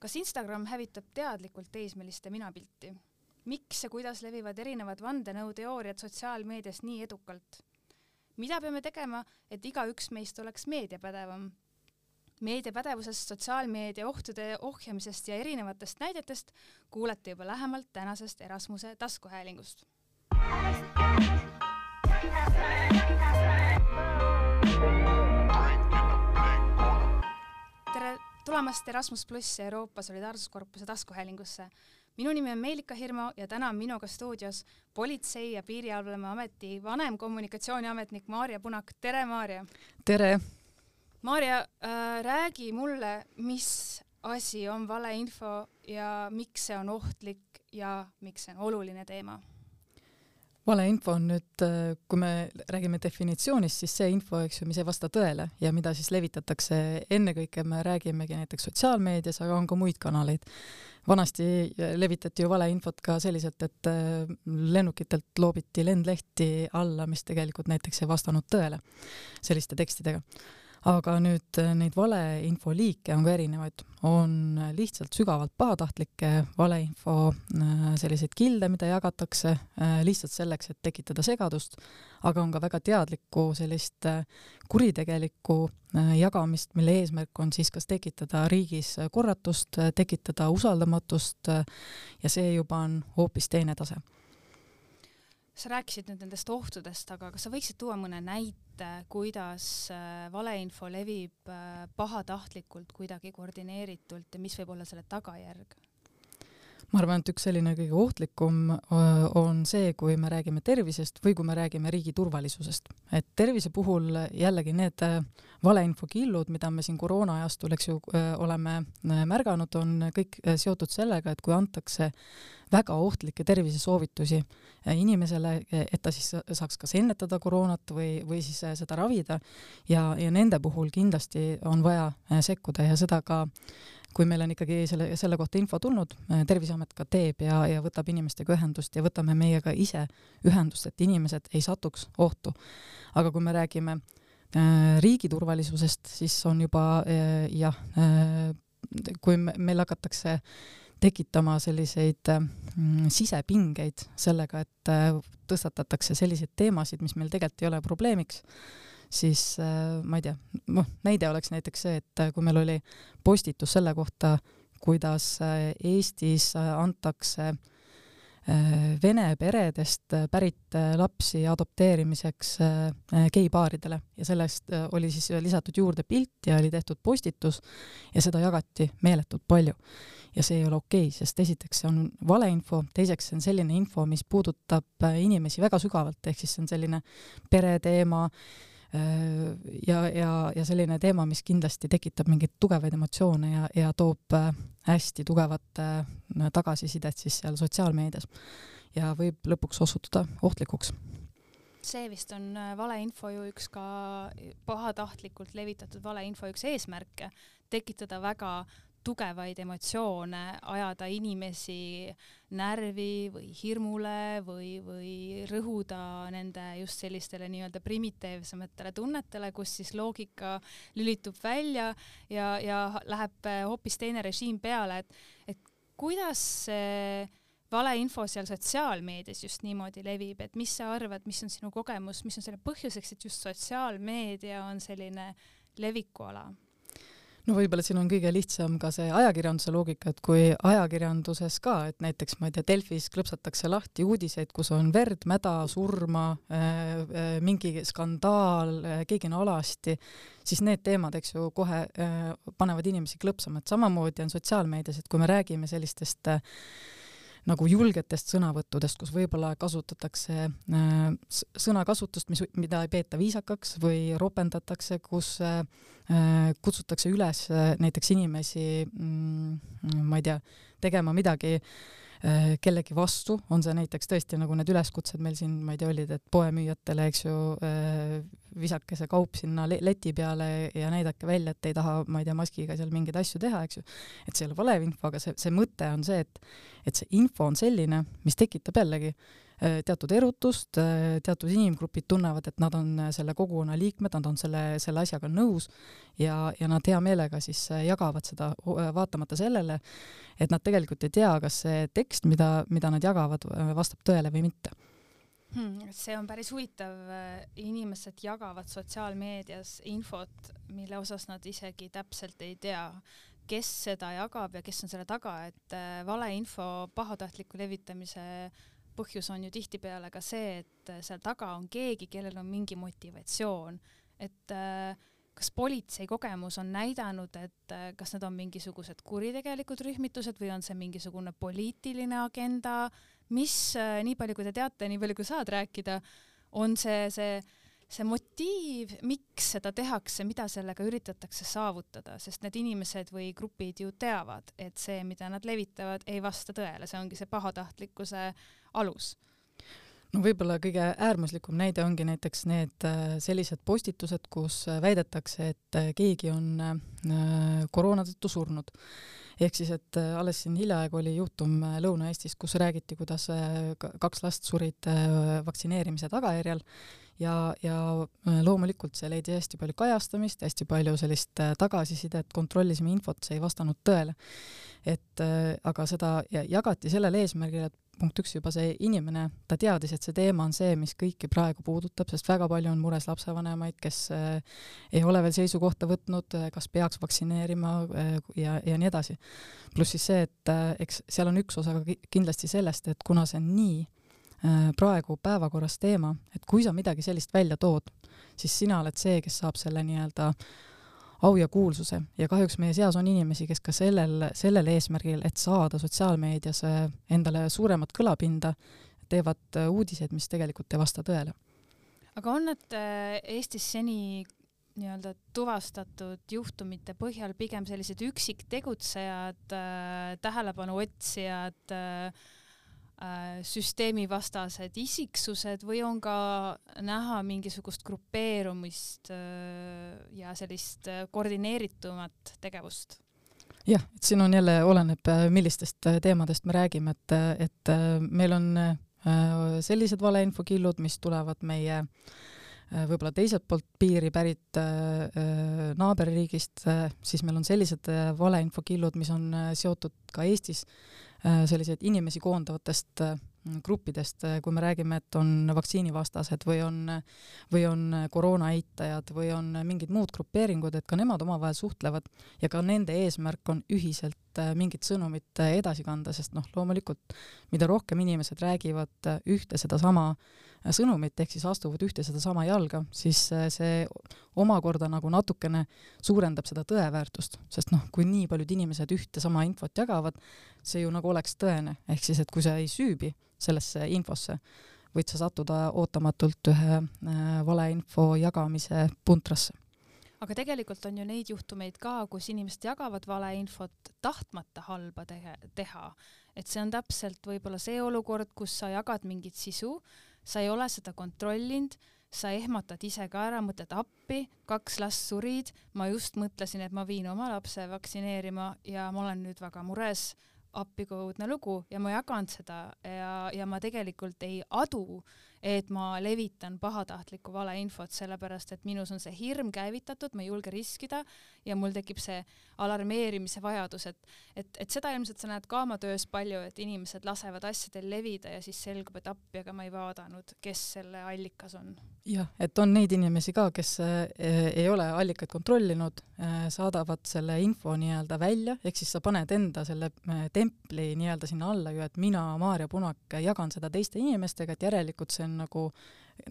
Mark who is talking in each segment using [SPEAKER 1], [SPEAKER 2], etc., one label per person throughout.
[SPEAKER 1] kas Instagram hävitab teadlikult teismeliste minapilti? miks ja kuidas levivad erinevad vandenõuteooriad sotsiaalmeedias nii edukalt? mida peame tegema, et igaüks meist oleks meediapädevam? meediapädevusest, sotsiaalmeedia ohtude ohjamisest ja erinevatest näidetest kuulete juba lähemalt tänasest Erasmuse taskuhäälingust. Tulemast Erasmus pluss Euroopa Solidaarsuskorpuse taskuhäälingusse. minu nimi on Meelika Hirmu ja täna on minuga stuudios Politsei- ja Piirivalveameti vanem kommunikatsiooniametnik Maarja Punak, tere Maarja!
[SPEAKER 2] tere!
[SPEAKER 1] Maarja äh,, räägi mulle, mis asi on valeinfo ja miks see on ohtlik ja miks see on oluline teema
[SPEAKER 2] valeinfo on nüüd, äh, kui me räägime definitsioonist, siis see info, eks ju, mis ei vasta tõele ja mida siis levitatakse, ennekõike me räägimegi näiteks sotsiaalmeedias, aga on ka muid kanaleid. vanasti levitati ju valeinfot ka selliselt, et äh, lennukitelt loobiti lendlehti alla, mis tegelikult näiteks ei vastanud tõele selliste tekstidega aga nüüd äh, neid valeinfo liike on ka erinevaid, on lihtsalt sügavalt pahatahtlikke valeinfo äh, selliseid kilde, mida jagatakse äh, lihtsalt selleks, et tekitada segadust, aga on ka väga teadlikku sellist kuritegelikku jagamist, mille eesmärk on siis kas tekitada riigis korratust, tekitada usaldamatust ja see juba on hoopis teine tase
[SPEAKER 1] sa rääkisid nüüd nendest ohtudest, aga kas sa võiksid tuua mõne näite, kuidas äh, valeinfo levib äh, pahatahtlikult, kuidagi koordineeritult ja mis võib olla selle tagajärg?
[SPEAKER 2] Ma arvan, et üks selline kõige ohtlikum on see, kui me räägime tervisest või kui me räägime riigi turvalisusest. et tervise puhul jällegi need valeinfokillud, mida me siin koroona ajastul, eks ju, oleme märganud, on kõik seotud sellega, et kui antakse väga ohtlikke tervisesoovitusi inimesele, et ta siis saaks kas ennetada koroonat või, või siis seda ravida ja, ja nende puhul kindlasti on vaja sekkuda ja seda ka kui meil on ikkagi selle, selle kohta info tulnud, äh, Terviseamet ka teeb ja, ja võtab inimestega ühendust ja võtame meiega ise ühendust, et inimesed ei satuks ohtu. aga kui me räägime äh, riigi turvalisusest, siis on juba äh, jah äh,, kui meil hakatakse tekitama selliseid äh, sisepingeid sellega, et äh, tõstatatakse selliseid teemasid, mis meil tegelikult ei ole probleemiks siis äh, ma ei tea, noh, näide oleks näiteks see, et äh, kui meil oli postitus selle kohta, kuidas äh, Eestis antakse Vene peredest pärit lapsi adopteerimiseks geipaaridele ja sellest oli siis lisatud juurde pilt ja oli tehtud postitus ja seda jagati meeletult palju. ja see ei ole okei okay,, sest esiteks see on valeinfo, teiseks see on selline info, mis puudutab inimesi väga sügavalt, ehk siis see on selline pereteema, ja, ja, ja selline teema, mis kindlasti tekitab mingeid tugevaid emotsioone ja, ja toob äh, hästi tugevat äh, tagasisidet siis seal sotsiaalmeedias. Ja võib lõpuks osutuda ohtlikuks.
[SPEAKER 1] See vist on valeinfo ju üks ka pahatahtlikult levitatud valeinfo üks eesmärke, tekitada väga tugevaid emotsioone, ajada inimesi närvi või hirmule või, või rõhuda nende just sellistele nii-öelda primitiivsematele tunnetele, kus siis loogika lülitub välja ja, ja läheb hoopis teine režiim peale, et, et kuidas see valeinfo seal sotsiaalmeedias just niimoodi levib, et mis sa arvad, mis on sinu kogemus, mis on selle põhjuseks, et just sotsiaalmeedia on selline levikuala?
[SPEAKER 2] No võib-olla siin on kõige lihtsam ka see ajakirjanduse loogika, et kui ajakirjanduses ka, et näiteks ma ei tea, Delfis klõpsatakse lahti uudiseid, kus on verd, mäda, surma äh,, äh, mingi skandaal äh,, keegi on alasti, siis need teemad, eks ju, kohe panevad inimesi klõpsama, et samamoodi on sotsiaalmeedias, et kui me räägime sellistest äh, nagu julgetest sõnavõttudest, kus võib-olla kasutatakse äh, sõnakasutust, mis, mida ei peeta viisakaks või ropendatakse, kus äh, kutsutakse üles äh, näiteks inimesi mm,, ma ei tea, tegema midagi kellegi vastu, on see näiteks tõesti nagu need üleskutsed meil siin, ma ei tea, olid, et poemüüjatele, eks ju, äh, visake see kaup sinna leti peale ja näidake välja, et ei taha, ma ei tea, maskiga seal mingeid asju teha, eks ju. et see ei ole valeinfo, aga see, see mõte on see, et, et see info on selline, mis tekitab jällegi teatud erutust, teatud inimgrupid tunnevad, et nad on selle kogukonna liikmed, nad on selle, selle asjaga nõus ja, ja nad hea meelega siis jagavad seda, vaatamata sellele, et nad tegelikult ei tea, kas see tekst, mida, mida nad jagavad, vastab tõele või mitte
[SPEAKER 1] hmm,. see on päris huvitav, inimesed jagavad sotsiaalmeedias infot, mille osas nad isegi täpselt ei tea, kes seda jagab ja kes on selle taga, et äh, valeinfo pahatahtliku levitamise põhjus on ju tihtipeale ka see, et äh, seal taga on keegi, kellel on mingi motivatsioon, et äh, kas politsei kogemus on näidanud, et kas need on mingisugused kuritegelikud rühmitused või on see mingisugune poliitiline agenda, mis nii palju, kui te teate, nii palju, kui saad rääkida, on see, see see motiiv, miks seda tehakse, mida sellega üritatakse saavutada, sest need inimesed või grupid ju teavad, et see, mida nad levitavad, ei vasta tõele, see ongi see pahatahtlikkuse alus
[SPEAKER 2] no võib-olla kõige äärmuslikum näide ongi näiteks need äh, sellised postitused, kus väidetakse, et äh, keegi on äh, koroona tõttu surnud ehk siis, et äh, alles siin hiljaaegu oli juhtum äh, Lõuna-Eestis, kus räägiti, kuidas äh, kaks last surid vaktsineerimise tagajärjel ja, ja loomulikult see leidis hästi palju kajastamist, hästi palju sellist tagasisidet, kontrollisime infot, see ei vastanud tõele. et aga seda jagati sellel eesmärgil, et punkt üks juba see inimene, ta teadis, et see teema on see, mis kõiki praegu puudutab, sest väga palju on mures lapsevanemaid, kes äh, ei ole veel seisukohta võtnud, äh, kas peaks vaktsineerima äh, ja, ja nii edasi. pluss siis see, et eks seal on üks osa ka kindlasti sellest, et kuna see on nii praegu päevakorras teema, et kui sa midagi sellist välja tood, siis sina oled see, kes saab selle nii-öelda äh, au ja kuulsuse ja kahjuks meie seas on inimesi, kes ka sellel, sellel eesmärgil, et saada sotsiaalmeedias äh, endale suuremat kõlapinda, teevad äh, uudiseid, mis tegelikult ei vasta tõele.
[SPEAKER 1] aga on need äh, Eestis seni nii-öelda tuvastatud juhtumite põhjal pigem sellised üksiktegutsejad, tähelepanu otsijad äh,, Äh, süsteemivastased isiksused või on ka näha mingisugust grupeerumist äh, ja sellist äh, koordineeritumat tegevust?
[SPEAKER 2] jah, et siin on jälle, oleneb, millistest teemadest me räägime, et, et meil on sellised valeinfokillud, mis tulevad meie võib-olla teiselt poolt piiri pärit naaberriigist, siis meil on sellised valeinfokillud, mis on seotud ka Eestis Äh, selliseid inimesi koondavatest äh, gruppidest, äh, kui me räägime, et on vaktsiinivastased või on, või on koroona eitajad või on mingid muud grupeeringud, et ka nemad omavahel suhtlevad ja ka nende eesmärk on ühiselt mingit sõnumit edasi kanda, sest noh, loomulikult mida rohkem inimesed räägivad ühte sedasama äh, sõnumit, ehk siis astuvad ühte sedasama jalga, siis äh, see omakorda nagu natukene suurendab seda tõe väärtust, sest noh, kui nii paljud inimesed ühte sama infot jagavad, see ju nagu oleks tõene, ehk siis, et kui sa ei süübi sellesse infosse, võid sa sattuda ootamatult ühe äh, valeinfo jagamise puntrasse
[SPEAKER 1] aga tegelikult on ju neid juhtumeid ka, kus inimesed jagavad valeinfot tahtmata halba tehe, teha. et see on täpselt võib-olla see olukord, kus sa jagad mingit sisu, sa ei ole seda kontrollinud, sa ehmatad ise ka ära, mõtled appi, kaks last surid, ma just mõtlesin, et ma viin oma lapse vaktsineerima ja ma olen nüüd väga mures, appi kui õudne lugu ja ma jagan seda ja, ja ma tegelikult ei adu äh, et ma levitan pahatahtlikku valeinfot, sellepärast et minus on see hirm käivitatud, ma ei julge riskida ja mul tekib see alarmeerimise vajadus, et, et, et seda ilmselt sa näed ka oma töös palju, et inimesed lasevad asjadel levida ja siis selgub, et appi, aga ma ei vaadanud, kes selle allikas on.
[SPEAKER 2] jah, et on neid inimesi ka, kes äh, ei ole allikaid kontrollinud äh,, saadavad selle info nii-öelda välja, ehk siis sa paned enda selle äh, templi nii-öelda sinna alla ju, et mina, Maarja Punak, jagan seda teiste inimestega, et järelikult see on on nagu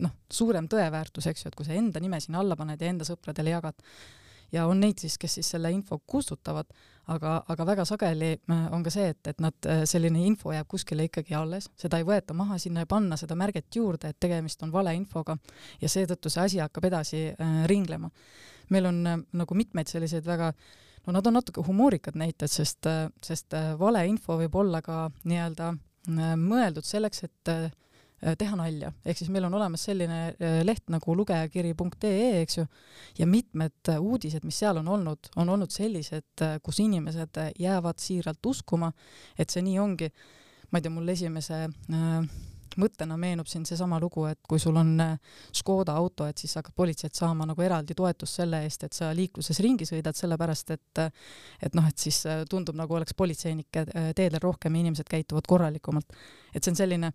[SPEAKER 2] noh, suurem tõeväärtus, eks ju, et kui sa enda nime sinna alla paned ja enda sõpradele jagad. ja on neid siis, kes siis selle info kustutavad, aga, aga väga sageli äh, on ka see, et, et nad, äh, selline info jääb kuskile ikkagi alles, seda ei võeta maha, sinna ei panna seda märget juurde, et tegemist on valeinfoga ja seetõttu see asi hakkab edasi äh, ringlema. meil on äh, nagu mitmeid selliseid väga no nad on natuke humoorikad näited, sest, äh, sest valeinfo võib olla ka nii-öelda mõeldud selleks, et teha nalja, ehk siis meil on olemas selline äh, leht nagu lugejakiri.ee, eks ju, ja mitmed äh, uudised, mis seal on olnud, on olnud sellised, kus inimesed jäävad siiralt uskuma, et see nii ongi. ma ei tea, mul esimese äh, mõttena meenub siin seesama lugu, et kui sul on äh, Škoda auto, et siis hakkad politseilt saama nagu eraldi toetust selle eest, et sa liikluses ringi sõidad, sellepärast et et noh, et siis äh, tundub, nagu oleks politseinikke äh, teedel rohkem ja inimesed käituvad korralikumalt. et see on selline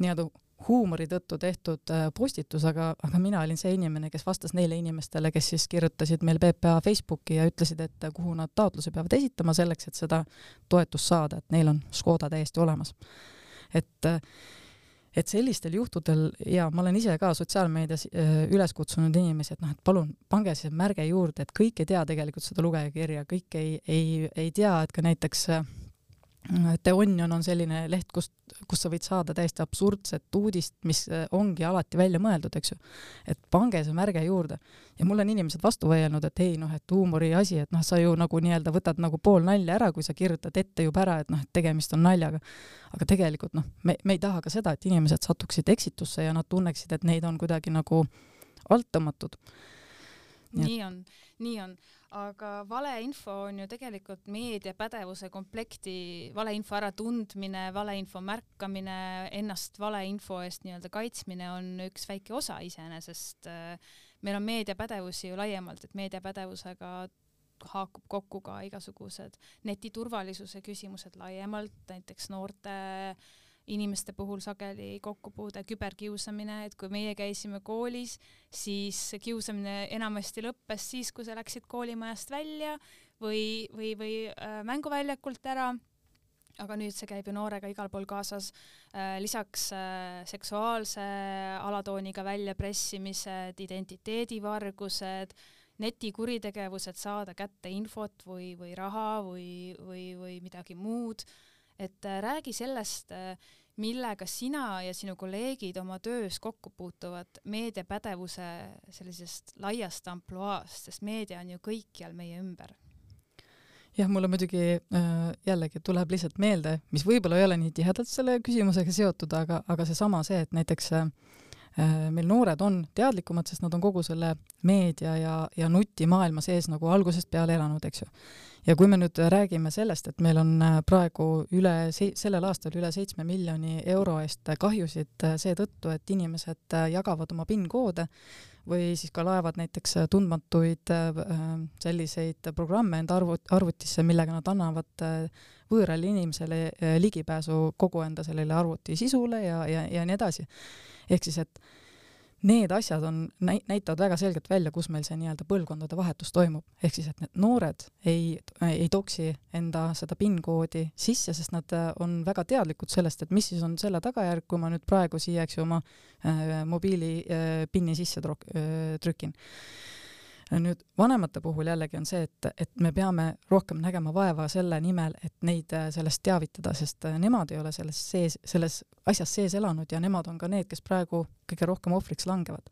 [SPEAKER 2] nii-öelda huumori tõttu tehtud postitus, aga, aga mina olin see inimene, kes vastas neile inimestele, kes siis kirjutasid meil PPA Facebooki ja ütlesid, et kuhu nad taotluse peavad esitama selleks, et seda toetust saada, et neil on Škoda täiesti olemas. et et sellistel juhtudel ja ma olen ise ka sotsiaalmeedias äh, üles kutsunud inimesi, et noh, et palun pange see märge juurde, et kõik ei tea tegelikult seda lugejakirja, kõik ei, ei, ei tea, et ka näiteks äh, The Onion on selline leht, kust, kus sa võid saada täiesti absurdset uudist, mis äh, ongi alati välja mõeldud, eks ju. et pange see märge juurde. ja mul on inimesed vastu vaielnud, et ei noh, et huumori asi, et noh, sa ju nagu nii-öelda võtad nagu pool nalja ära, kui sa kirjutad ette juba ära, et noh, et tegemist on naljaga. aga tegelikult noh, me, me ei taha ka seda, et inimesed satuksid eksitusse ja nad tunneksid, et neid on kuidagi nagu altamatud.
[SPEAKER 1] Nii on, nii on aga valeinfo on ju tegelikult meediapädevuse komplekti, valeinfo äratundmine, valeinfo märkamine, ennast valeinfo eest nii-öelda kaitsmine on üks väike osa iseenesest. meil on meediapädevusi ju laiemalt, et meediapädevusega haakub kokku ka igasugused netiturvalisuse küsimused laiemalt, näiteks noorte äh, inimeste puhul sageli kokkupuude küberkiusamine, et kui meie käisime koolis, siis kiusamine enamasti lõppes siis, kui sa läksid koolimajast välja või, või, või äh, mänguväljakult ära aga nüüd see käib ju noorega igal pool kaasas äh,. lisaks äh, seksuaalse alatooniga väljapressimised, identiteedivargused, netikuritegevused, saada kätte infot või, või raha või, või, või midagi muud. Et äh, räägi sellest äh,, millega sina ja sinu kolleegid oma töös kokku puutuvad meediapädevuse sellisest laiast ampluaast, sest meedia on ju kõikjal meie ümber?
[SPEAKER 2] jah, mulle muidugi äh, jällegi tuleb lihtsalt meelde, mis võib-olla ei ole nii tihedalt selle küsimusega seotud, aga, aga seesama see, et näiteks äh, meil noored on teadlikumad, sest nad on kogu selle meedia ja, ja nutimaailma sees nagu algusest peale elanud, eks ju. Ja kui me nüüd räägime sellest, et meil on äh, praegu üle, sellel aastal üle seitsme miljoni euro eest kahjusid äh, seetõttu, et inimesed äh, jagavad oma PIN-koode või siis ka laevad näiteks tundmatuid selliseid programme enda arvut-, arvutisse, millega nad annavad võõrale inimesele ligipääsu kogu enda sellele arvuti sisule ja, ja, ja nii edasi. ehk siis, et need asjad on, näitavad väga selgelt välja, kus meil see nii-öelda põlvkondade vahetus toimub. ehk siis, et need noored ei, ei toksi enda seda PIN-koodi sisse, sest nad äh, on väga teadlikud sellest, et mis siis on selle tagajärg, kui ma nüüd praegu siia, eks ju, oma äh, mobiili äh, PIN-i sisse trok, äh, trükin nüüd vanemate puhul jällegi on see, et, et me peame rohkem nägema vaeva selle nimel, et neid äh, sellest teavitada, sest äh, nemad ei ole selles sees, selles asjas sees elanud ja nemad on ka need, kes praegu kõige rohkem ohvriks langevad.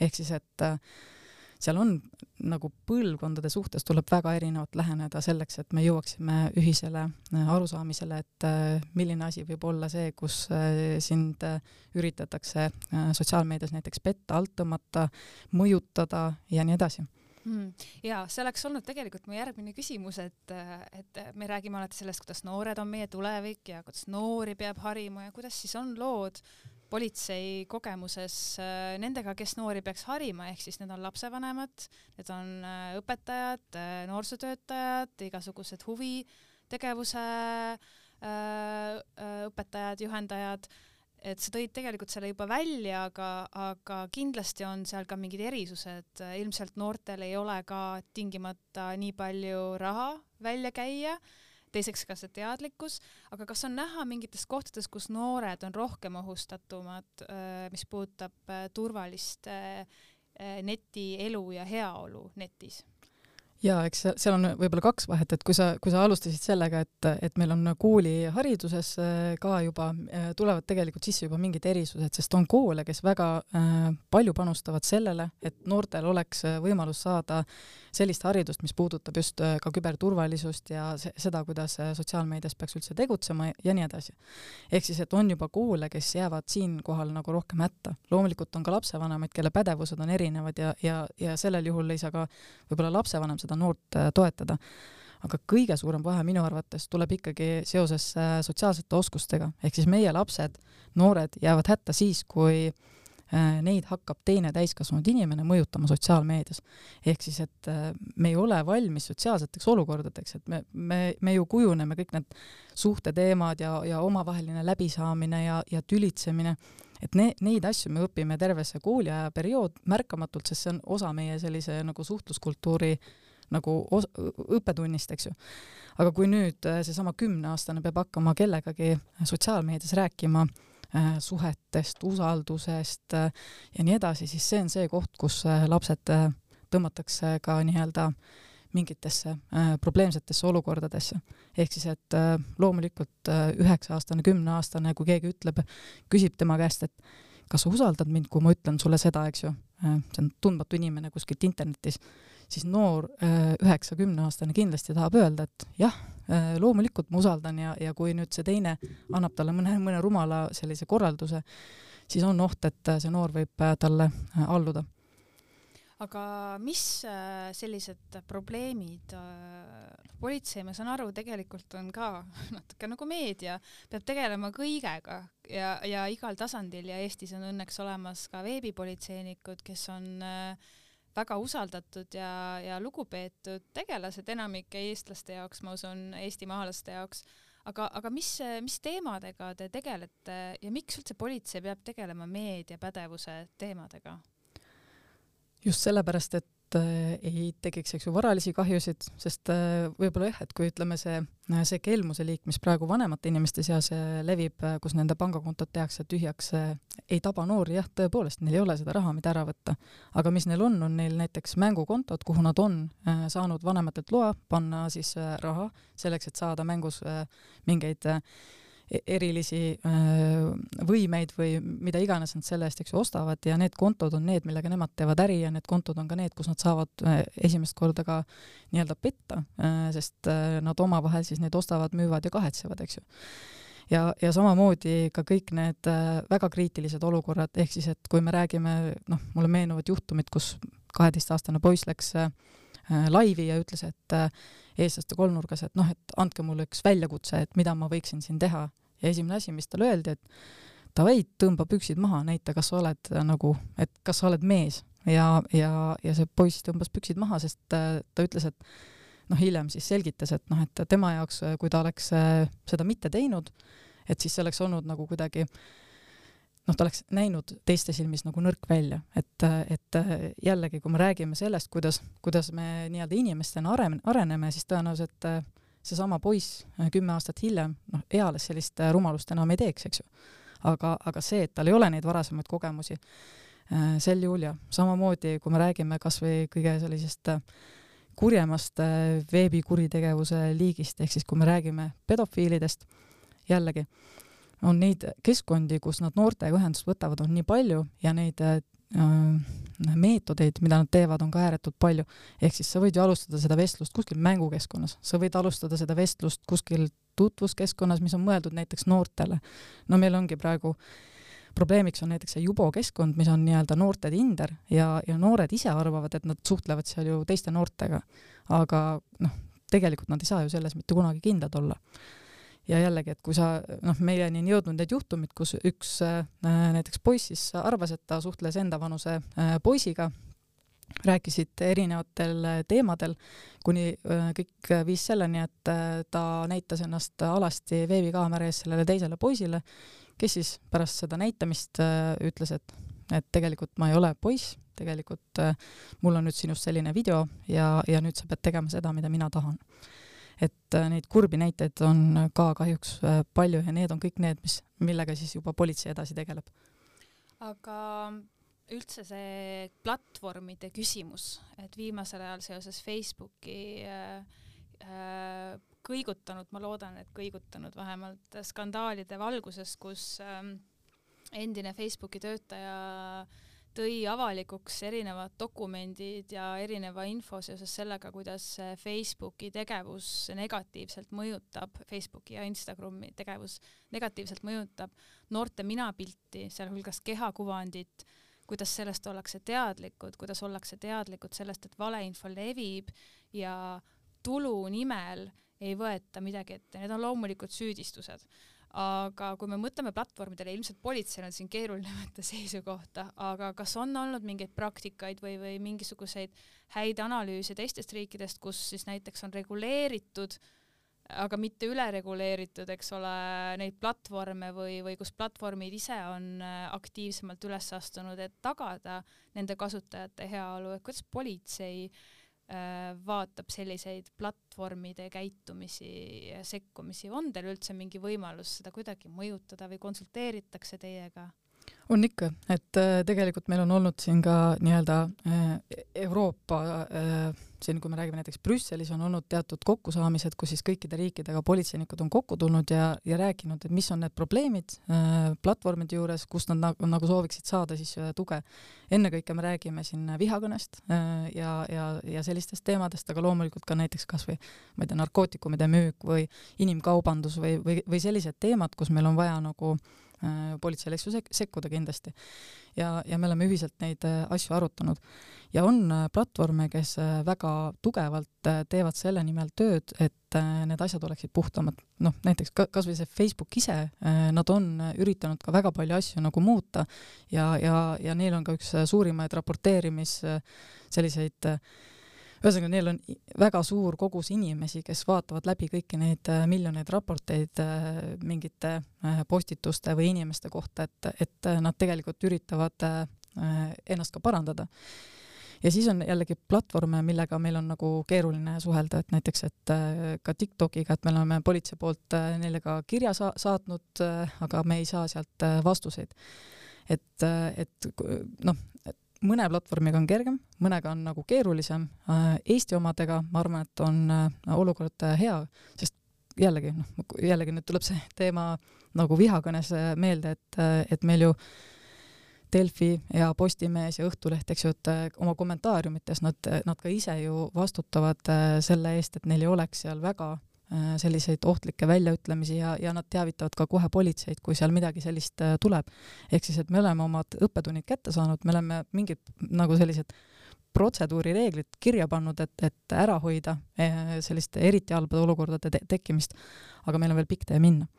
[SPEAKER 2] ehk siis, et äh, seal on nagu põlvkondade suhtes tuleb väga erinevalt läheneda selleks, et me jõuaksime ühisele arusaamisele, et milline asi võib olla see, kus sind üritatakse sotsiaalmeedias näiteks petta, alt tõmmata, mõjutada ja nii edasi
[SPEAKER 1] mm.. ja see oleks olnud tegelikult mu järgmine küsimus, et, et me räägime alati sellest, kuidas noored on meie tulevik ja kuidas noori peab harima ja kuidas siis on lood politsei kogemuses äh, nendega, kes noori peaks harima, ehk siis need on lapsevanemad, need on äh, õpetajad, äh, noorsootöötajad, igasugused huvitegevuse õpetajad, juhendajad et sa tõid tegelikult selle juba välja, aga, aga kindlasti on seal ka mingid erisused, ilmselt noortel ei ole ka tingimata nii palju raha välja käia, teiseks ka see teadlikkus, aga kas on näha mingites kohtades, kus noored on rohkem ohustatumad, mis puudutab turvalist netielu ja heaolu netis?
[SPEAKER 2] Jaa, eks seal on võib-olla kaks vahet, et kui sa, kui sa alustasid sellega, et, et meil on koolihariduses äh, ka juba, äh, tulevad tegelikult sisse juba mingid erisused, sest on koole, kes väga äh, palju panustavad sellele, et noortel oleks võimalus saada sellist haridust, mis puudutab just ka küberturvalisust ja se seda, kuidas sotsiaalmeedias peaks üldse tegutsema ja nii edasi. ehk siis, et on juba koole, kes jäävad siinkohal nagu rohkem hätta. loomulikult on ka lapsevanemaid, kelle pädevused on erinevad ja, ja, ja sellel juhul ei saa ka võib-olla lapsevanem seda seda noort äh, toetada. aga kõige suurem vahe minu arvates tuleb ikkagi seoses äh, sotsiaalsete oskustega, ehk siis meie lapsed, noored jäävad hätta siis, kui äh, neid hakkab teine täiskasvanud inimene mõjutama sotsiaalmeedias. ehk siis, et äh, me ei ole valmis sotsiaalseteks olukordadeks, et me, me, me ju kujuneme kõik need suhteteemad ja, ja omavaheline läbisaamine ja, ja tülitsemine et ne-, neid asju me õpime terve see kooliaja periood märkamatult, sest see on osa meie sellise nagu suhtluskultuuri nagu os-, õppetunnist, eks ju. aga kui nüüd äh, seesama kümneaastane peab hakkama kellegagi sotsiaalmeedias rääkima äh, suhetest, usaldusest äh, ja nii edasi, siis see on see koht, kus äh, lapsed äh, tõmmatakse ka nii-öelda äh, mingitesse äh, probleemsetesse olukordadesse. ehk siis, et äh, loomulikult äh, üheksa-aastane, kümneaastane, kui keegi ütleb, küsib tema käest, et kas sa usaldad mind, kui ma ütlen sulle seda, eks ju äh,, see on tundmatu inimene kuskilt internetis, siis noor äh, üheksa-kümneaastane kindlasti tahab öelda, et jah äh,, loomulikult ma usaldan ja, ja kui nüüd see teine annab talle mõne, mõne rumala sellise korralduse, siis on oht, et see noor võib äh, talle äh, alluda.
[SPEAKER 1] Aga mis äh, sellised probleemid, äh, politsei, ma saan aru, tegelikult on ka natuke nagu meedia, peab tegelema kõigega ja, ja igal tasandil ja Eestis on õnneks olemas ka veebipolitseinikud, kes on äh, väga usaldatud ja, ja lugupeetud tegelased enamike eestlaste jaoks, ma usun, eestimaalaste jaoks aga, aga mis, mis teemadega te tegelete ja miks üldse politsei peab tegelema meediapädevuse teemadega?
[SPEAKER 2] just sellepärast, et äh, ei tekiks, eks ju, varalisi kahjusid, sest äh, võib-olla jah, et kui ütleme, see, see kelmuse liik, mis praegu vanemate inimeste seas äh, levib, kus nende pangakontod tehakse tühjaks, ei taba noori, jah, tõepoolest, neil ei ole seda raha, mida ära võtta. aga mis neil on, on neil näiteks mängukontod, kuhu nad on saanud vanematelt loa panna siis raha selleks, et saada mängus mingeid erilisi võimeid või mida iganes nad selle eest, eks ju, ostavad ja need kontod on need, millega nemad teevad äri ja need kontod on ka need, kus nad saavad esimest korda ka nii-öelda petta, sest nad omavahel siis neid ostavad, müüvad ja kahetsevad, eks ju. ja, ja samamoodi ka kõik need väga kriitilised olukorrad, ehk siis et kui me räägime, noh, mulle meenuvad juhtumid, kus kaheteistaastane poiss läks laivi ja ütles, et eestlaste kolmnurgas, et noh, et andke mulle üks väljakutse, et mida ma võiksin siin teha. Ja esimene asi, mis talle öeldi, et davai, tõmba püksid maha, näita, kas sa oled äh, nagu, et kas sa oled mees. Ja, ja, ja see poiss tõmbas püksid maha, sest ta, ütles, et noh, hiljem siis selgitas, et noh, et tema jaoks, kui ta oleks äh, seda mitte teinud, et siis see oleks olnud nagu kuidagi noh, ta oleks näinud teiste silmis nagu nõrk välja, et, et jällegi, kui me räägime sellest, kuidas, kuidas me nii-öelda inimestena arene, areneme, siis tõenäoliselt äh, seesama poiss äh, kümme aastat hiljem, noh, eales sellist äh, rumalust enam ei teeks, eks ju. aga, aga see, et tal ei ole neid varasemaid kogemusi, äh, sel juhul jah, samamoodi kui me räägime kas või kõige sellisest kurjemast veebikuritegevuse liigist, ehk siis kui me räägime pedofiilidest, jällegi, on neid keskkondi, kus nad noortega ühendust võtavad, on nii palju ja neid Äh, meetodeid, mida nad teevad, on ka ääretult palju. ehk siis sa võid ju alustada seda vestlust kuskil mängukeskkonnas, sa võid alustada seda vestlust kuskil tutvuskeskkonnas, mis on mõeldud näiteks noortele. no meil ongi praegu probleemiks on näiteks see Jubo keskkond, mis on nii-öelda noorte Tinder ja, ja noored ise arvavad, et nad suhtlevad seal ju teiste noortega. aga noh, tegelikult nad ei saa ju selles mitte kunagi kindlad olla ja jällegi, et kui sa noh, meieni on jõudnud need juhtumid, kus üks äh, näiteks poiss siis arvas, et ta suhtles enda vanuse äh, poisiga, rääkisid erinevatel äh, teemadel, kuni kõik viis selleni, et ta näitas ennast alasti veebikaamera ees sellele teisele poisile, kes siis pärast seda näitamist ütles, et et tegelikult ma ei ole poiss, tegelikult mul on nüüd sinust selline video ja, ja nüüd sa pead tegema seda, mida mina tahan et äh, neid kurbi näiteid on ka kahjuks äh, palju ja need on kõik need, mis, millega siis juba politsei edasi tegeleb.
[SPEAKER 1] aga üldse see platvormide küsimus, et viimasel ajal seoses Facebooki äh, kõigutanud, ma loodan, et kõigutanud vähemalt skandaalide valguses, kus äh, endine Facebooki töötaja äh, tõi avalikuks erinevad dokumendid ja erineva info seoses sellega, kuidas Facebooki tegevus negatiivselt mõjutab, Facebooki ja Instagrami tegevus negatiivselt mõjutab noorte minapilti, sealhulgas kehakuvandit, kuidas sellest ollakse teadlikud, kuidas ollakse teadlikud sellest, et valeinfo levib ja tulu nimel ei võeta midagi ette, need on loomulikult süüdistused aga kui me mõtleme platvormidele, ilmselt politseil on siin keeruline võtta seisukohta, aga kas on olnud mingeid praktikaid või, või mingisuguseid häid analüüse teistest riikidest, kus siis näiteks on reguleeritud, aga mitte ülereguleeritud, eks ole, neid platvorme või, või kus platvormid ise on äh, aktiivsemalt üles astunud, et tagada nende kasutajate heaolu, et kuidas politsei äh, vaatab selliseid platvormide käitumisi ja sekkumisi, on teil üldse mingi võimalus seda kuidagi mõjutada või konsulteeritakse teiega?
[SPEAKER 2] On ikka, et äh, tegelikult meil on olnud siin ka nii-öelda äh, Euroopa äh, siin, kui me räägime näiteks Brüsselis, on olnud teatud kokkusaamised, kus siis kõikide riikidega politseinikud on kokku tulnud ja, ja rääkinud, et mis on need probleemid platvormide juures, kust nad nagu, nagu sooviksid saada siis tuge. ennekõike me räägime siin vihakõnest ja, ja, ja sellistest teemadest, aga loomulikult ka näiteks kasvõi ma ei tea, narkootikumide müük või inimkaubandus või, või, või sellised teemad, kus meil on vaja nagu äh, politseil, eks ju, sek-, sekkuda kindlasti. ja, ja me oleme ühiselt neid äh, asju arutanud ja on äh, platvorme, kes äh, väga tugevalt äh, teevad selle nimel tööd, et need asjad oleksid puhtamad. noh, näiteks ka kasvõi see Facebook ise, nad on üritanud ka väga palju asju nagu muuta ja, ja, ja neil on ka üks suurimaid raporteerimis selliseid ühesõnaga, neil on väga suur kogus inimesi, kes vaatavad läbi kõiki neid miljoneid raporteid mingite postituste või inimeste kohta, et, et nad tegelikult üritavad ennast ka parandada ja siis on jällegi platvorme, millega meil on nagu keeruline suhelda, et näiteks, et äh, ka TikTokiga, et me oleme politsei poolt äh, neile ka kirja sa saatnud, äh, aga me ei saa sealt vastuseid. et, et noh, mõne platvormiga on kergem, mõnega on nagu keerulisem. Eesti omadega ma arvan, et on olukord hea, sest jällegi noh, jällegi nüüd tuleb see teema nagu vihakõnes meelde, et, et meil ju äh, Delfi ja Postimees ja Õhtuleht, eks ju, et äh, oma kommentaariumites nad, nad ka ise ju vastutavad äh, selle eest, et neil ei oleks seal väga äh, selliseid ohtlikke väljaütlemisi ja, ja nad teavitavad ka kohe politseid, kui seal midagi sellist tuleb. ehk siis, et me oleme omad õppetunnid kätte saanud, me oleme mingid nagu sellised protseduurireeglid kirja pannud, et, et ära hoida selliste eriti halbade olukordade te tekkimist, aga meil on veel pikk tee minna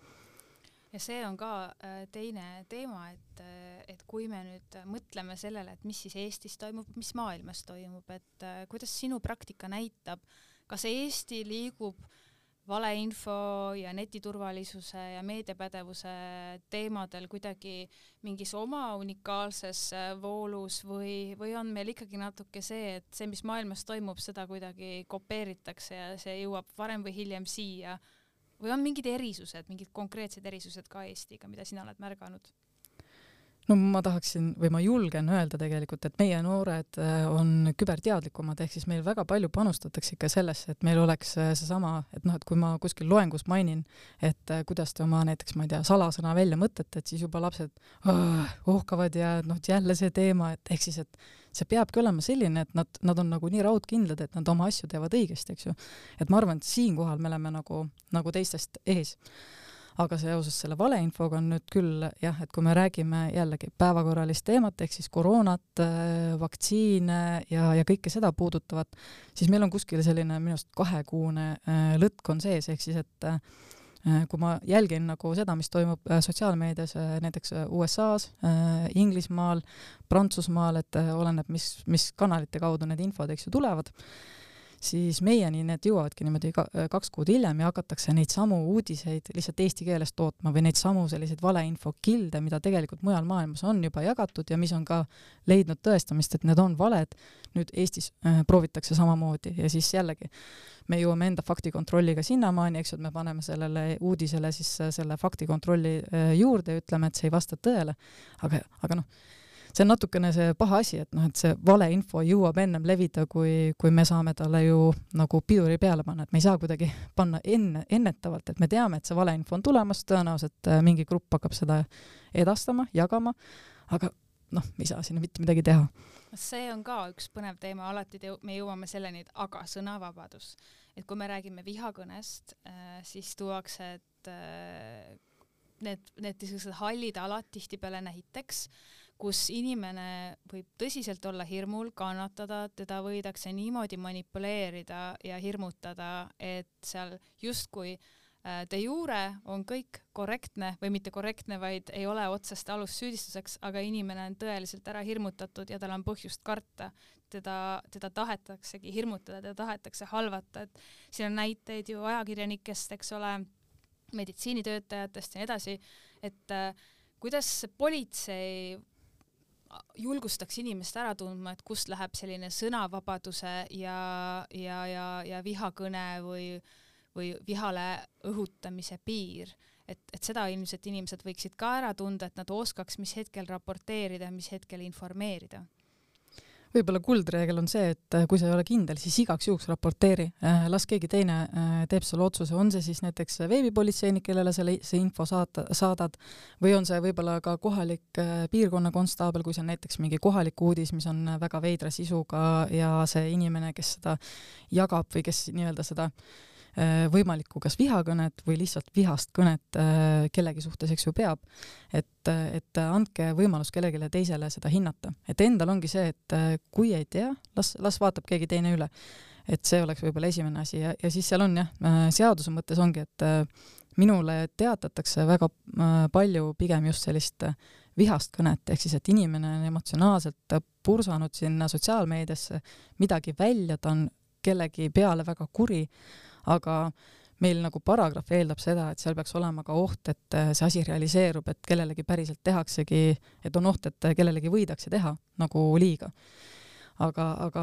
[SPEAKER 1] ja see on ka äh, teine teema, et, äh, et kui me nüüd mõtleme sellele, et mis siis Eestis toimub, mis maailmas toimub, et äh, kuidas sinu praktika näitab, kas Eesti liigub valeinfo ja netiturvalisuse ja meediapädevuse teemadel kuidagi mingis oma unikaalses voolus või, või on meil ikkagi natuke see, et see, mis maailmas toimub, seda kuidagi kopeeritakse ja see jõuab varem või hiljem siia või on mingid erisused, mingid konkreetsed erisused ka Eestiga, mida sina oled märganud?
[SPEAKER 2] No ma tahaksin või ma julgen öelda tegelikult, et meie noored äh, on küberteadlikumad, ehk siis meil väga palju panustatakse ikka sellesse, et meil oleks äh, seesama, et noh, et kui ma kuskil loengus mainin, et äh, kuidas te oma näiteks, ma ei tea, salasõna välja mõtlete, et siis juba lapsed ohkavad ja noh, jälle see teema, et ehk siis, et see peabki olema selline, et nad, nad on nagu nii raudkindlad, et nad oma asju teevad õigesti, eks ju. et ma arvan, et siinkohal me oleme nagu, nagu teistest ees. Aga seoses selle valeinfoga on nüüd küll jah, et kui me räägime jällegi päevakorralist teemat ehk siis koroonat, äh, vaktsiine ja, ja kõike seda puudutavat, siis meil on kuskil selline minu arust kahekuune äh, lõtk on sees, ehk siis et äh, kui ma jälgin nagu seda, mis toimub sotsiaalmeedias näiteks USA-s, Inglismaal, Prantsusmaal, et oleneb, mis, mis kanalite kaudu need infod, eks ju, tulevad siis meieni need jõuavadki niimoodi ka, kaks kuud hiljem ja hakatakse neid samu uudiseid lihtsalt eesti keeles tootma või neid samu selliseid valeinfokilde, mida tegelikult mujal maailmas on juba jagatud ja mis on ka leidnud tõestamist, et need on valed, nüüd Eestis äh, proovitakse samamoodi ja siis jällegi me jõuame enda faktikontrolliga sinnamaani, eks ju, et me paneme sellele uudisele siis selle faktikontrolli äh, juurde ja ütleme, et see ei vasta tõele, aga, aga noh, see on natukene see paha asi, et noh, et see valeinfo jõuab ennem levida, kui, kui me saame talle ju nagu piduri peale panna, et me ei saa kuidagi panna enne, ennetavalt, et me teame, et see valeinfo on tulemas, tõenäoliselt äh, mingi grupp hakkab seda edastama, jagama, aga noh, me ei saa sinna mitte midagi teha.
[SPEAKER 1] see on ka üks põnev teema, alati te, me jõuame selleni, et aga sõnavabadus. et kui me räägime vihakõnest äh,, siis tuuakse, et äh, need, need niisugused hallid alad tihtipeale näiteks kus inimene võib tõsiselt olla hirmul, kannatada, teda võidakse niimoodi manipuleerida ja hirmutada, et seal justkui äh, de jure on kõik korrektne või mitte korrektne, vaid ei ole otsest alust süüdistuseks, aga inimene on tõeliselt ära hirmutatud ja tal on põhjust karta. teda, teda tahetaksegi hirmutada, teda tahetakse halvata, et siin on näiteid ju ajakirjanikest, eks ole, meditsiinitöötajatest ja nii edasi, et äh, kuidas politsei julgustaks inimest ära tundma, et kust läheb selline sõnavabaduse ja, ja, ja, ja vihakõne või, või vihale õhutamise piir. et, et seda ilmselt inimesed võiksid ka ära tunda, et nad oskaks, mis hetkel raporteerida, mis hetkel informeerida
[SPEAKER 2] võib-olla kuldreegel on see, et äh, kui sa ei ole kindel, siis igaks juhuks raporteeri, äh, las keegi teine äh, teeb selle otsuse, on see siis näiteks veebipolitseinik, kellele selle, see info saata, saadad, või on see võib-olla ka kohalik piirkonnakonstaabel, kui see on näiteks mingi kohalik uudis, mis on väga veidra sisuga ja see inimene, kes seda jagab või kes nii-öelda seda Äh, võimalikku kas vihakõnet või lihtsalt vihast kõnet äh, kellegi suhtes, eks ju, peab. et, et andke võimalus kellelegi teisele seda hinnata, et endal ongi see, et äh, kui ei tea, las, las vaatab keegi teine üle. et see oleks võib-olla esimene asi ja, ja siis seal on jah, seaduse mõttes ongi, et minule teatatakse väga palju pigem just sellist vihast kõnet, ehk siis et inimene on emotsionaalselt pursanud sinna sotsiaalmeediasse midagi välja, ta on kellegi peale väga kuri aga meil nagu paragrahv eeldab seda, et seal peaks olema ka oht, et äh, see asi realiseerub, et kellelegi päriselt tehaksegi, et on oht, et kellelegi võidakse teha nagu liiga. aga, aga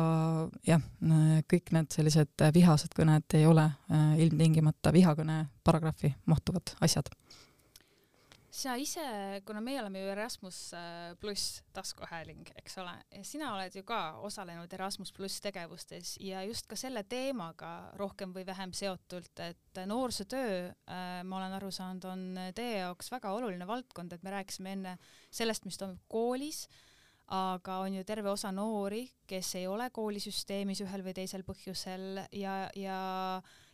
[SPEAKER 2] jah, kõik need sellised vihased kõned ei ole äh, ilmtingimata vihakõne paragrahvi mahtuvad asjad
[SPEAKER 1] sa ise, kuna meie oleme ju Erasmus äh, pluss taskuhääling, eks ole, sina oled ju ka osalenud Erasmus pluss tegevustes ja just ka selle teemaga rohkem või vähem seotult, et noorsootöö, äh, ma olen aru saanud, on teie jaoks väga oluline valdkond, et me rääkisime enne sellest, mis toimub koolis, aga on ju terve osa noori, kes ei ole koolisüsteemis ühel või teisel põhjusel ja, ja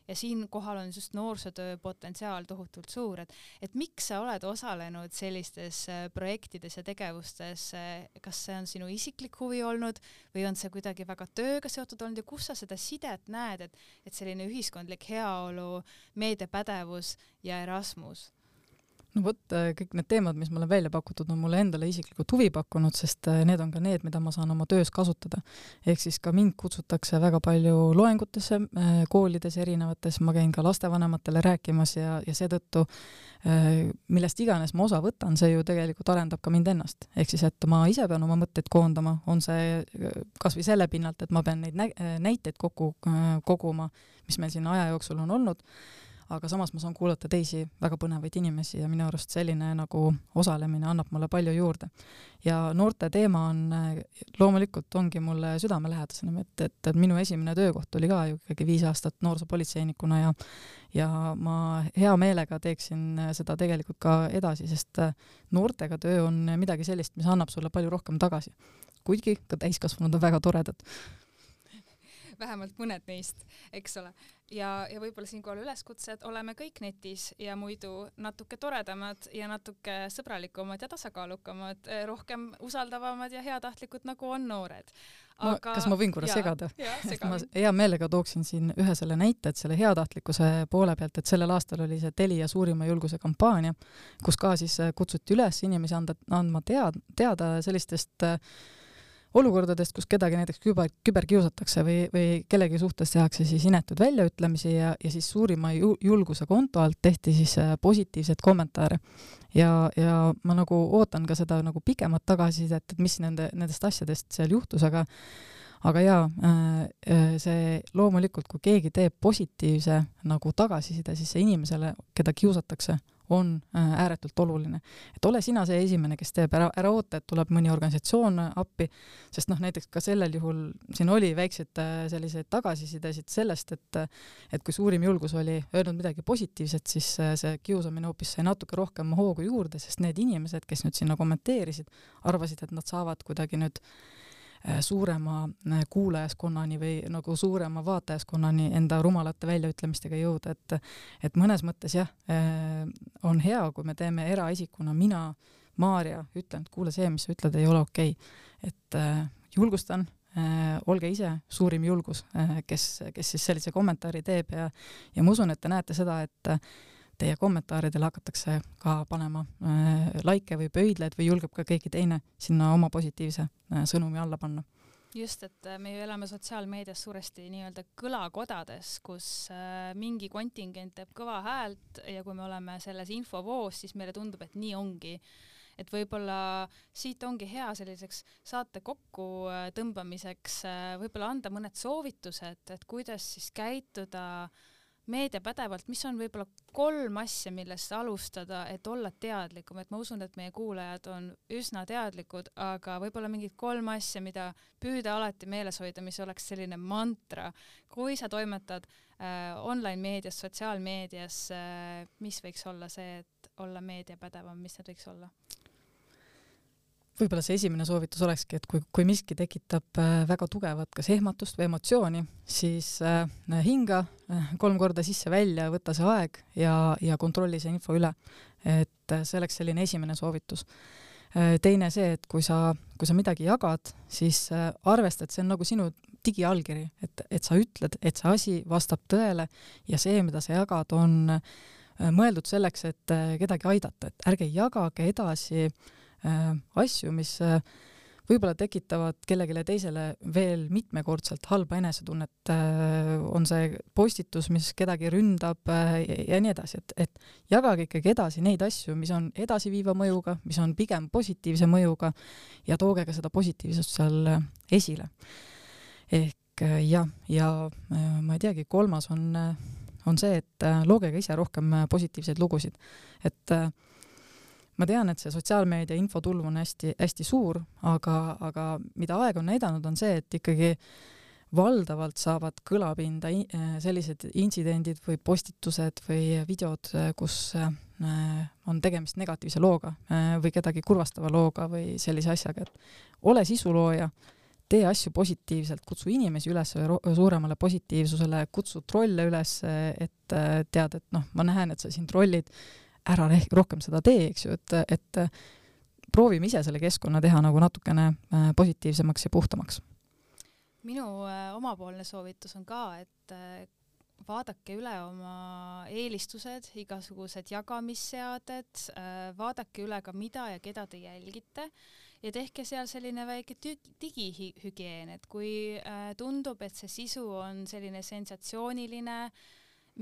[SPEAKER 1] ja siinkohal on just noorsootöö potentsiaal tohutult suur, et, et miks sa oled osalenud sellistes äh, projektides ja tegevustes, äh, kas see on sinu isiklik huvi olnud või on see kuidagi väga tööga seotud olnud ja kus sa seda sidet näed, et, et selline ühiskondlik heaolu, meediapädevus ja Erasmus?
[SPEAKER 2] No vot, äh, kõik need teemad, mis mulle välja pakutud, on mulle endale isiklikult huvi pakkunud, sest äh, need on ka need, mida ma saan oma töös kasutada. ehk siis ka mind kutsutakse väga palju loengutesse äh, koolides erinevates, ma käin ka lastevanematele rääkimas ja, ja seetõttu millest iganes ma osa võtan, see ju tegelikult arendab ka mind ennast. ehk siis, et ma ise pean oma mõtteid koondama, on see kas või selle pinnalt, et ma pean neid näiteid kokku koguma, mis meil siin aja jooksul on olnud aga samas ma saan kuulata teisi väga põnevaid inimesi ja minu arust selline nagu osalemine annab mulle palju juurde. ja noorte teema on, loomulikult ongi mulle südamelähedasem, et, et, minu esimene töökoht oli ka ju ikkagi viis aastat noorsoopolitseinikuna ja ja ma hea meelega teeksin seda tegelikult ka edasi, sest noortega töö on midagi sellist, mis annab sulle palju rohkem tagasi. kuigi ka täiskasvanud on väga toredad
[SPEAKER 1] vähemalt mõned neist, eks ole. ja, ja võib-olla siinkohal üleskutse, et oleme kõik netis ja muidu natuke toredamad ja natuke sõbralikumad ja tasakaalukamad, eh, rohkem usaldavamad ja heatahtlikud, nagu on noored.
[SPEAKER 2] Aga... Ma, kas ma võin korra segada? ma hea meelega tooksin siin ühe selle näite, et selle heatahtlikkuse poole pealt, et sellel aastal oli see Telia suurima julguse kampaania, kus ka siis kutsuti üles inimesi anda, andma tead-, teada sellistest äh, olukordadest, kus kedagi näiteks küber, küberkiusatakse või, või kellegi suhtes tehakse siis inetuid väljaütlemisi ja, ja siis suurima ju, julguse konto alt tehti siis äh, positiivseid kommentaare. ja, ja ma nagu ootan ka seda nagu pikemat tagasisidet, et mis nende, nendest asjadest seal juhtus, aga aga jaa, äh, äh, see loomulikult, kui keegi teeb positiivse nagu tagasiside, siis see inimesele, keda kiusatakse, on äh, ääretult oluline. et ole sina see esimene, kes teeb, ära, ära oota, et tuleb mõni organisatsioon appi, sest noh, näiteks ka sellel juhul siin oli väikseid äh, selliseid tagasisidesid sellest, et et kui suurim julgus oli öelnud midagi positiivset, siis äh, see kiusamine hoopis sai natuke rohkem hoogu juurde, sest need inimesed, kes nüüd sinna kommenteerisid, arvasid, et nad saavad kuidagi nüüd Äh, suurema äh, kuulajaskonnani või nagu suurema vaatajaskonnani enda rumalate väljaütlemistega jõuda, et et mõnes mõttes jah, äh, on hea, kui me teeme eraisikuna, mina Maarja, ütlen, et kuule, see, mis sa ütled, ei ole okei. Okay.. et äh, julgustan äh,, olge ise suurim julgus äh,, kes, kes siis sellise kommentaari teeb ja, ja ma usun, et te näete seda, et äh, teie kommentaaridele hakatakse ka panema äh, likee või pöidlaid või julgeb ka keegi teine sinna oma positiivse äh, sõnumi alla panna
[SPEAKER 1] just, et äh, me ju elame sotsiaalmeedias suuresti nii-öelda kõlakodades, kus mingi kontingent teeb kõva häält ja kui me oleme selles infovoos, siis meile tundub, et nii ongi. et võib-olla siit ongi hea selliseks saate kokku äh, tõmbamiseks võib-olla anda mõned soovitused, et kuidas siis käituda äh, meediapädevalt, mis on võib-olla kolm asja, millest alustada, et olla teadlikum, et ma usun, et meie kuulajad on üsna teadlikud, aga võib-olla mingid kolm asja, mida püüda alati meeles hoida, mis oleks selline mantra, kui sa toimetad äh, online meedias, sotsiaalmeedias äh,, mis võiks olla see, et olla meediapädevam, mis need võiks olla?
[SPEAKER 2] Võib-olla see esimene soovitus olekski, et kui, kui miski tekitab äh, väga tugevat kas ehmatust või emotsiooni, siis äh, hinga äh, kolm korda sisse-välja, võta see aeg ja, ja kontrolli see info üle. et see oleks selline esimene soovitus teine see, et kui sa, kui sa midagi jagad, siis arvesta, et see on nagu sinu digiallkiri, et, et sa ütled, et see asi vastab tõele ja see, mida sa jagad, on mõeldud selleks, et kedagi aidata, et ärge jagage edasi Äh, asju, mis äh, võib-olla tekitavad kellelegi teisele veel mitmekordselt halba enesetunnet, äh, on see postitus, mis kedagi ründab ja nii edasi, et, et jagage ikkagi edasi neid asju, mis on edasiviiva mõjuga, mis on pigem positiivse mõjuga ja tooge ka seda positiivsust seal esile. ehk jah, ja ma ei teagi, kolmas on, on see, et looge ka ise rohkem positiivseid lugusid, et äh, ma tean, et see sotsiaalmeedia infotulv on hästi-hästi suur, aga, aga mida aeg on näidanud, on see, et ikkagi valdavalt saavad kõlapinda sellised intsidendid või postitused või videod, kus äh, on tegemist negatiivse looga äh, või kedagi kurvastava looga või sellise asjaga, et ole sisulooja, tee asju positiivselt, kutsu inimesi üles suuremale positiivsusele, kutsu trolle üles, et äh, tead, et noh, ma näen, et sa siin trollid ära rohkem seda tee, eks ju, et, et proovime ise selle keskkonna teha nagu natukene äh, positiivsemaks ja puhtamaks.
[SPEAKER 1] minu äh, omapoolne soovitus on ka, et äh, vaadake üle oma eelistused, igasugused jagamisseaded, vaadake üle ka, mida ja keda te jälgite ja tehke seal selline väike digihügieen, et kui tundub, et see sisu on selline sensatsiooniline äh,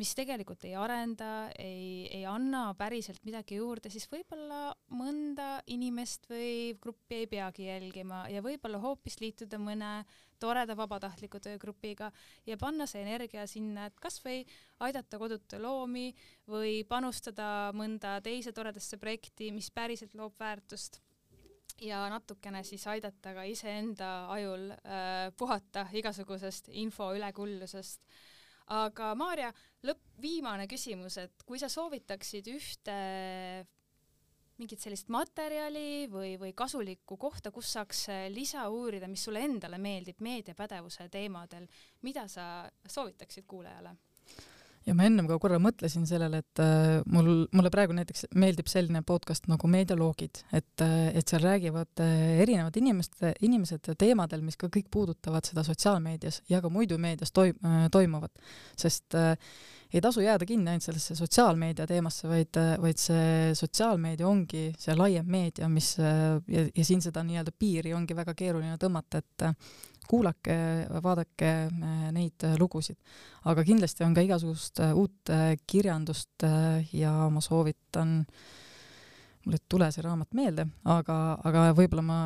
[SPEAKER 1] mis tegelikult ei arenda, ei, ei anna päriselt midagi juurde, siis võib-olla mõnda inimest või gruppi ei peagi jälgima ja võib-olla hoopis liituda mõne toreda vabatahtliku töögrupiga ja panna see energia sinna, et kasvõi aidata kodutu loomi või panustada mõnda teise toredasse projekti, mis päriselt loob väärtust. Ja natukene siis aidata ka iseenda ajul äh, puhata igasugusest info ülekullusest aga Maarja, lõpp, viimane küsimus, et kui sa soovitaksid ühte mingit sellist materjali või, või kasulikku kohta, kus saaks lisa uurida, mis sulle endale meeldib meediapädevuse teemadel, mida sa soovitaksid kuulajale?
[SPEAKER 2] Ja ma ennem ka korra mõtlesin sellele, et äh, mul, mulle praegu näiteks meeldib selline podcast nagu Meedialoogid, et äh,, et seal räägivad äh, erinevad inimeste, inimesed teemadel, mis ka kõik puudutavad seda sotsiaalmeedias ja ka muidu meedias toim- toimuvat. sest äh, ei tasu jääda kinni ainult sellesse sotsiaalmeedia teemasse, vaid, vaid see sotsiaalmeedia ongi see laiem meedia, mis ja, ja siin seda nii-öelda piiri ongi väga keeruline tõmmata, et kuulake, vaadake äh, neid äh, lugusid. aga kindlasti on ka igasugust äh, uut kirjandust ja ma soovitan, mul ei tule see raamat meelde, aga, aga võib-olla ma,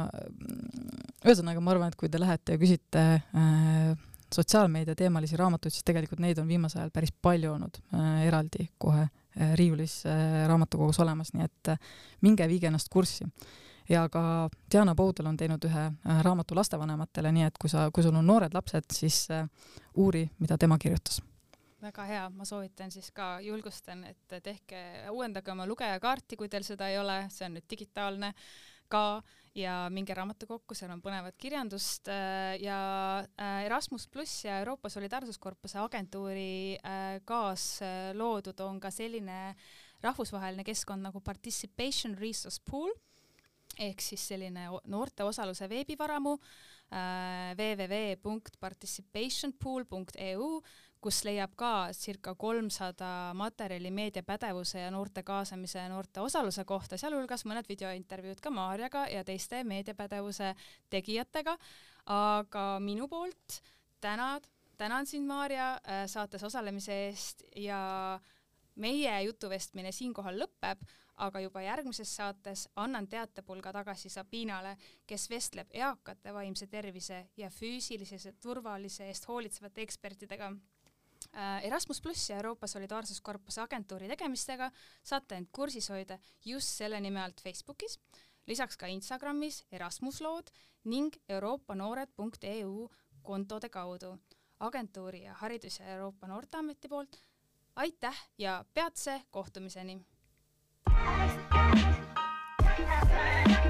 [SPEAKER 2] ühesõnaga ma arvan, et kui te lähete ja küsite äh, sotsiaalmeedia teemalisi raamatuid, siis tegelikult neid on viimasel ajal päris palju olnud äh, eraldi kohe äh, riiulis äh, raamatukogus olemas, nii et äh, minge viige ennast kurssi. Ja ka Diana Poudel on teinud ühe äh, raamatu lastevanematele, nii et kui sa, kui sul on noored lapsed, siis äh, uuri, mida tema kirjutas.
[SPEAKER 1] Väga hea, ma soovitan siis ka, julgustan, et tehke, uuendage oma lugejakaarti, kui teil seda ei ole, see on nüüd digitaalne ka ja minge raamatukokku, seal on põnevat kirjandust äh, ja Erasmus pluss ja Euroopa Solidaarsuskorpuse agentuuri kaasloodud on ka selline rahvusvaheline keskkond nagu Participation Resource Pool ehk siis selline noorte osaluse veebivaramu äh, www.participationpool.eu, kus leiab ka circa kolmsada materjali meediapädevuse ja noorte kaasamise ja noorte osaluse kohta, sealhulgas mõned videointervjuud ka Maarjaga ja teiste meediapädevuse tegijatega. aga minu poolt tänad, tänan sind, Maarja, äh, saates osalemise eest ja meie jutuvestmine siinkohal lõpeb aga juba järgmises saates annan teatepulga tagasi Sabinale, kes vestleb eakate vaimse tervise ja füüsilise turvalise eest hoolitsevate ekspertidega. Äh, Erasmus pluss ja Euroopa Solidaarsuskorpuse agentuuri tegemistega saate end kursis hoida just selle nime alt Facebookis, lisaks ka Instagramis Erasmuslood ning euroopanoored.eu kontode kaudu. agentuuri ja Haridus- ja Euroopa Noorteameti poolt aitäh ja peatse kohtumiseni! Thank you.